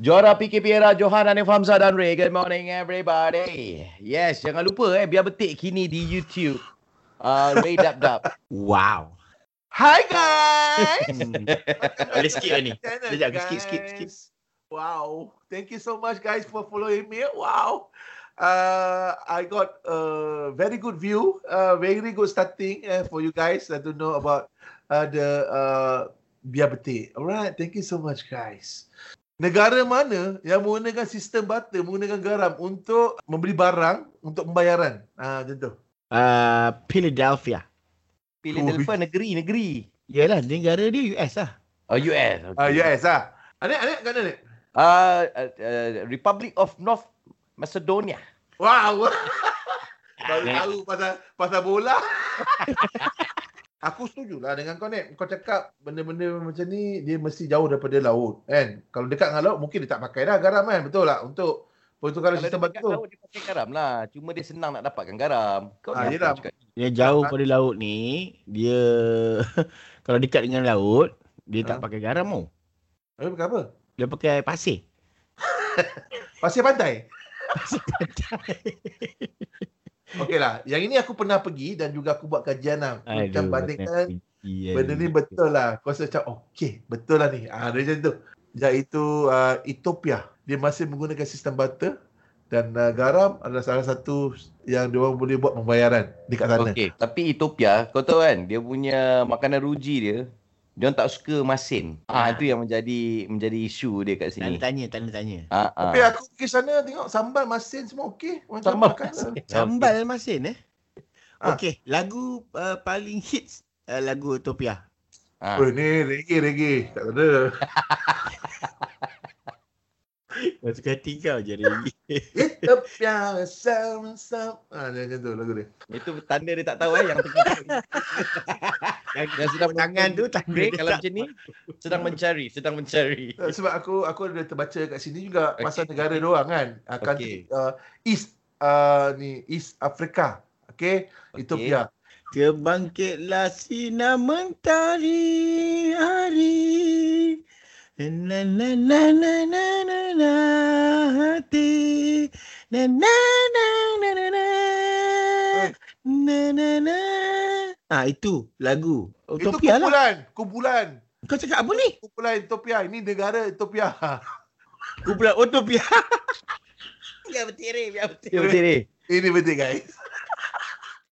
Juara PKP era Johan Hanif Hamzah dan Ray. Good morning everybody. Yes, jangan lupa eh biar betik kini di YouTube. Uh, Ray Dap Dap. Wow. Hi guys. Boleh skip lah ni. Sekejap, skip, skip, skip. Wow. Thank you so much guys for following me. Wow. Uh, I got a very good view, uh, very good starting uh, for you guys uh, to know about uh, the uh, biar betik. Alright, thank you so much guys. Negara mana yang menggunakan sistem barter, menggunakan garam untuk membeli barang untuk pembayaran? Ah, macam tu. Uh, Philadelphia. Pilih telefon negeri, negeri. Yalah, negara dia US lah. Oh, US. Ah, US ah. Anik, anik kat mana ni? Uh, uh, uh, Republic of North Macedonia. Wow. Baru tahu pasal pasal bola. Aku setuju lah dengan kau Nek. Kau cakap benda-benda macam ni dia mesti jauh daripada laut kan. Kalau dekat dengan laut mungkin dia tak pakai dah garam kan. Betul tak? Untuk pertukaran Kalau sistem dia dekat batu. laut dia pakai garam lah. Cuma dia senang nak dapatkan garam. Kau Ah, ni yelah. apa cakap? Dia jauh Ah. pada laut ni, dia kalau dekat dengan laut, dia tak Ah. pakai garam tau. Eh, pakai apa? Dia pakai pasir. Pasir pantai. Okey lah. Yang ini aku pernah pergi dan juga aku buat kajian lah. Macam bandingkan yeah, benda ni betul lah. Kau rasa macam okey, betul lah ni. Ah, dia macam tu. Iaitu uh, Ethiopia. Dia masih menggunakan sistem barter dan uh, garam adalah salah satu yang dia orang boleh buat pembayaran dekat sana. Okey, tapi Ethiopia, kau tahu kan, dia punya makanan ruji dia, dia tak suka masin. Ah, Ah. itu yang menjadi menjadi isu dia kat sini. tanya, tanda tanya. Ah, ah. Tapi aku pergi sana tengok sambal masin semua okey. Macam Sambal makan. masin. Sambal masin eh. Ah. Okey, lagu uh, paling hits uh, lagu Utopia. Ah. Oh, ni reggae reggae. Tak ada. Kau suka hati kau je Regi. Ethiopia sam sam. Ah, dia macam tu lagu dia. Itu tanda dia tak tahu eh yang tengah yang, yang sedang tangan tu tanda Okay, kalau macam ni sedang mencari, sedang mencari. Uh, Sebab aku aku ada terbaca kat sini juga Okey. pasal negara dia orang kan. Uh, Okey. country, uh, East uh, ni East Africa. Okay? Okey. Ethiopia. Terbangkitlah sinar mentari hari Na na na na na na na hati Na na na na na na Na na na Ah itu lagu Itu Utopia lah kumpulan, kumpulan. Kau cakap apa ni? Kumpulan Ethiopia. Ini negara Ethiopia. Kumpulan Utopia Biar biar betir Dia betul ni. Ini betul guys.